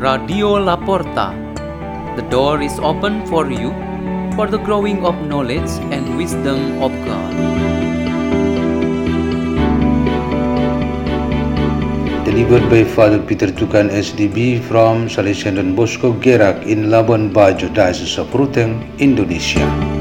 Radio Laporta. The door is open for you for the growing of knowledge and wisdom of God. Delivered by Father Peter Tukan SDB from Salesian Bosco Gerak in Labuan Bajo, Diocese of Ruteng, Indonesia.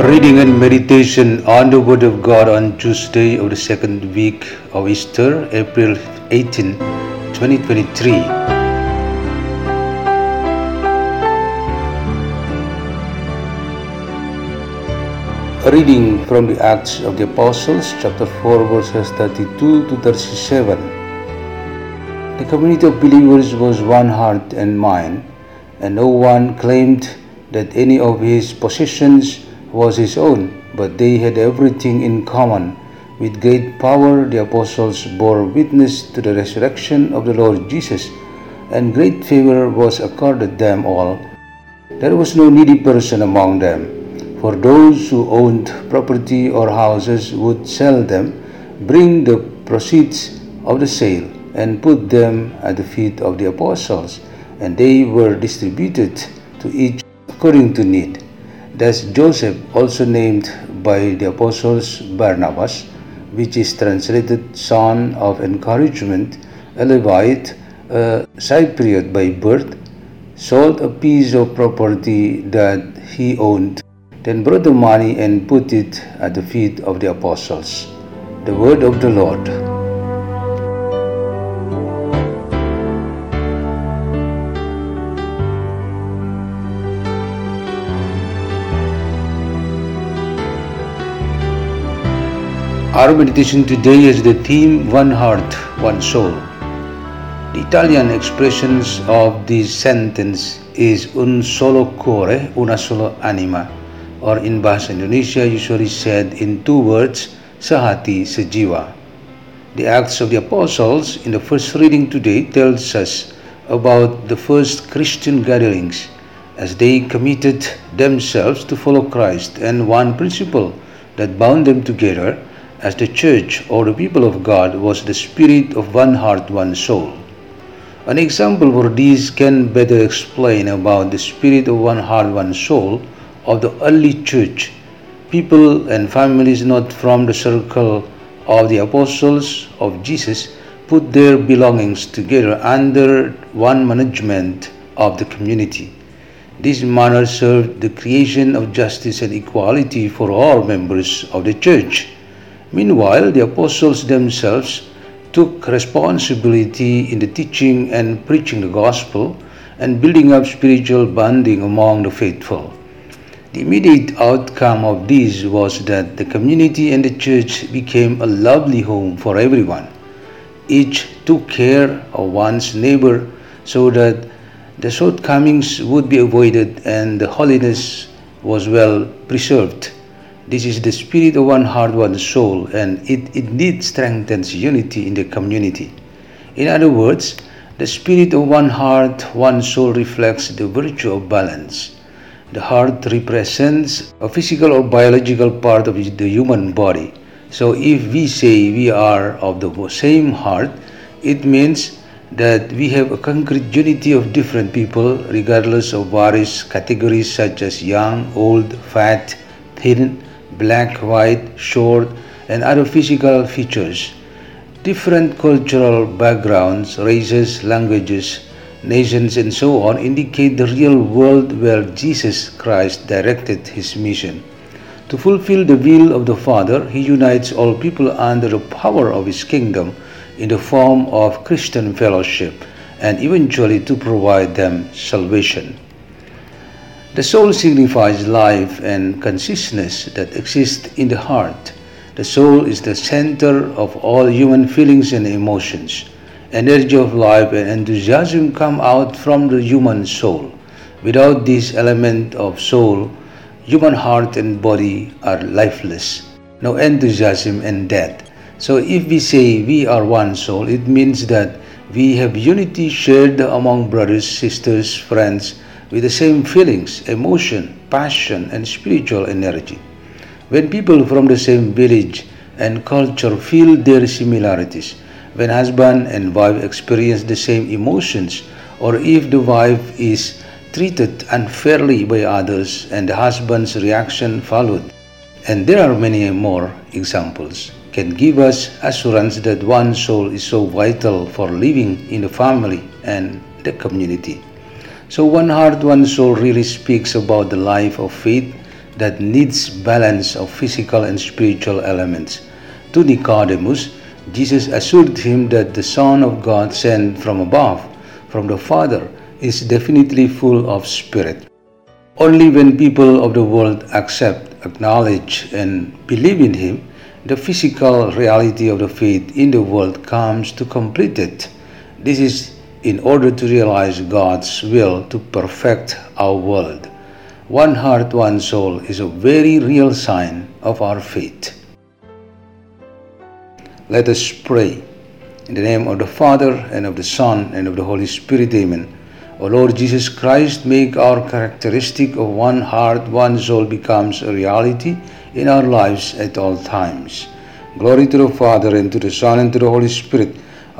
Reading and meditation on the Word of God on Tuesday of the second week of Easter, April 18, 2023. A reading from the Acts of the Apostles, chapter 4, verses 32 to 37. The community of believers was one heart and mind, and no one claimed that any of his possessions was his own, but they had everything in common. With great power, the apostles bore witness to the resurrection of the Lord Jesus, and great favor was accorded them all. There was no needy person among them, for those who owned property or houses would sell them, bring the proceeds of the sale, and put them at the feet of the apostles, and they were distributed to each according to need. Thus Joseph, also named by the apostles Barnabas, which is translated son of encouragement, a Levite, a Cypriot by birth, sold a piece of property that he owned, then brought the money and put it at the feet of the apostles. The word of the Lord. Our meditation today is the theme One Heart, One Soul. The Italian expressions of this sentence is un solo cuore, una sola anima, or in Bahasa Indonesia usually said in two words, sehati sejiwa. The Acts of the Apostles in the first reading today tells us about the first Christian gatherings as they committed themselves to follow Christ and one principle that bound them together as the church or the people of God was the spirit of one heart, one soul. An example for this can better explain about the spirit of one heart, one soul of the early church. People and families not from the circle of the apostles of Jesus put their belongings together under one management of the community. This manner served the creation of justice and equality for all members of the church. Meanwhile, the apostles themselves took responsibility in the teaching and preaching the gospel and building up spiritual bonding among the faithful. The immediate outcome of this was that the community and the church became a lovely home for everyone. Each took care of one's neighbor so that the shortcomings would be avoided and the holiness was well preserved. This is the spirit of one heart, one soul, and it indeed strengthens unity in the community. In other words, the spirit of one heart, one soul reflects the virtue of balance. The heart represents a physical or biological part of the human body. So if we say we are of the same heart, it means that we have a concrete unity of different people regardless of various categories such as young, old, fat, thin, black, white, short, and other physical features. Different cultural backgrounds, races, languages, nations, and so on indicate the real world where Jesus Christ directed his mission. To fulfill the will of the Father, he unites all people under the power of his kingdom in the form of Christian fellowship and eventually to provide them salvation. The soul signifies life and consciousness that exists in the heart. The soul is the center of all human feelings and emotions. Energy of life and enthusiasm come out from the human soul. Without this element of soul, human heart and body are lifeless. No enthusiasm and death. So if we say we are one soul, it means that we have unity shared among brothers, sisters, friends, with the same feelings, emotion, passion, and spiritual energy. When people from the same village and culture feel their similarities, when husband and wife experience the same emotions, or if the wife is treated unfairly by others and the husband's reaction followed. And there are many more examples can give us assurance that one soul is so vital for living in the family and the community. So, one heart, one soul really speaks about the life of faith that needs balance of physical and spiritual elements. To Nicodemus, Jesus assured him that the Son of God sent from above, from the Father, is definitely full of spirit. Only when people of the world accept, acknowledge, and believe in Him, the physical reality of the faith in the world comes to complete it. This is in order to realize God's will to perfect our world. One heart, one soul is a very real sign of our faith. Let us pray. In the name of the Father, and of the Son, and of the Holy Spirit, Amen. O Lord Jesus Christ, make our characteristic of one heart, one soul becomes a reality in our lives at all times. Glory to the Father, and to the Son, and to the Holy Spirit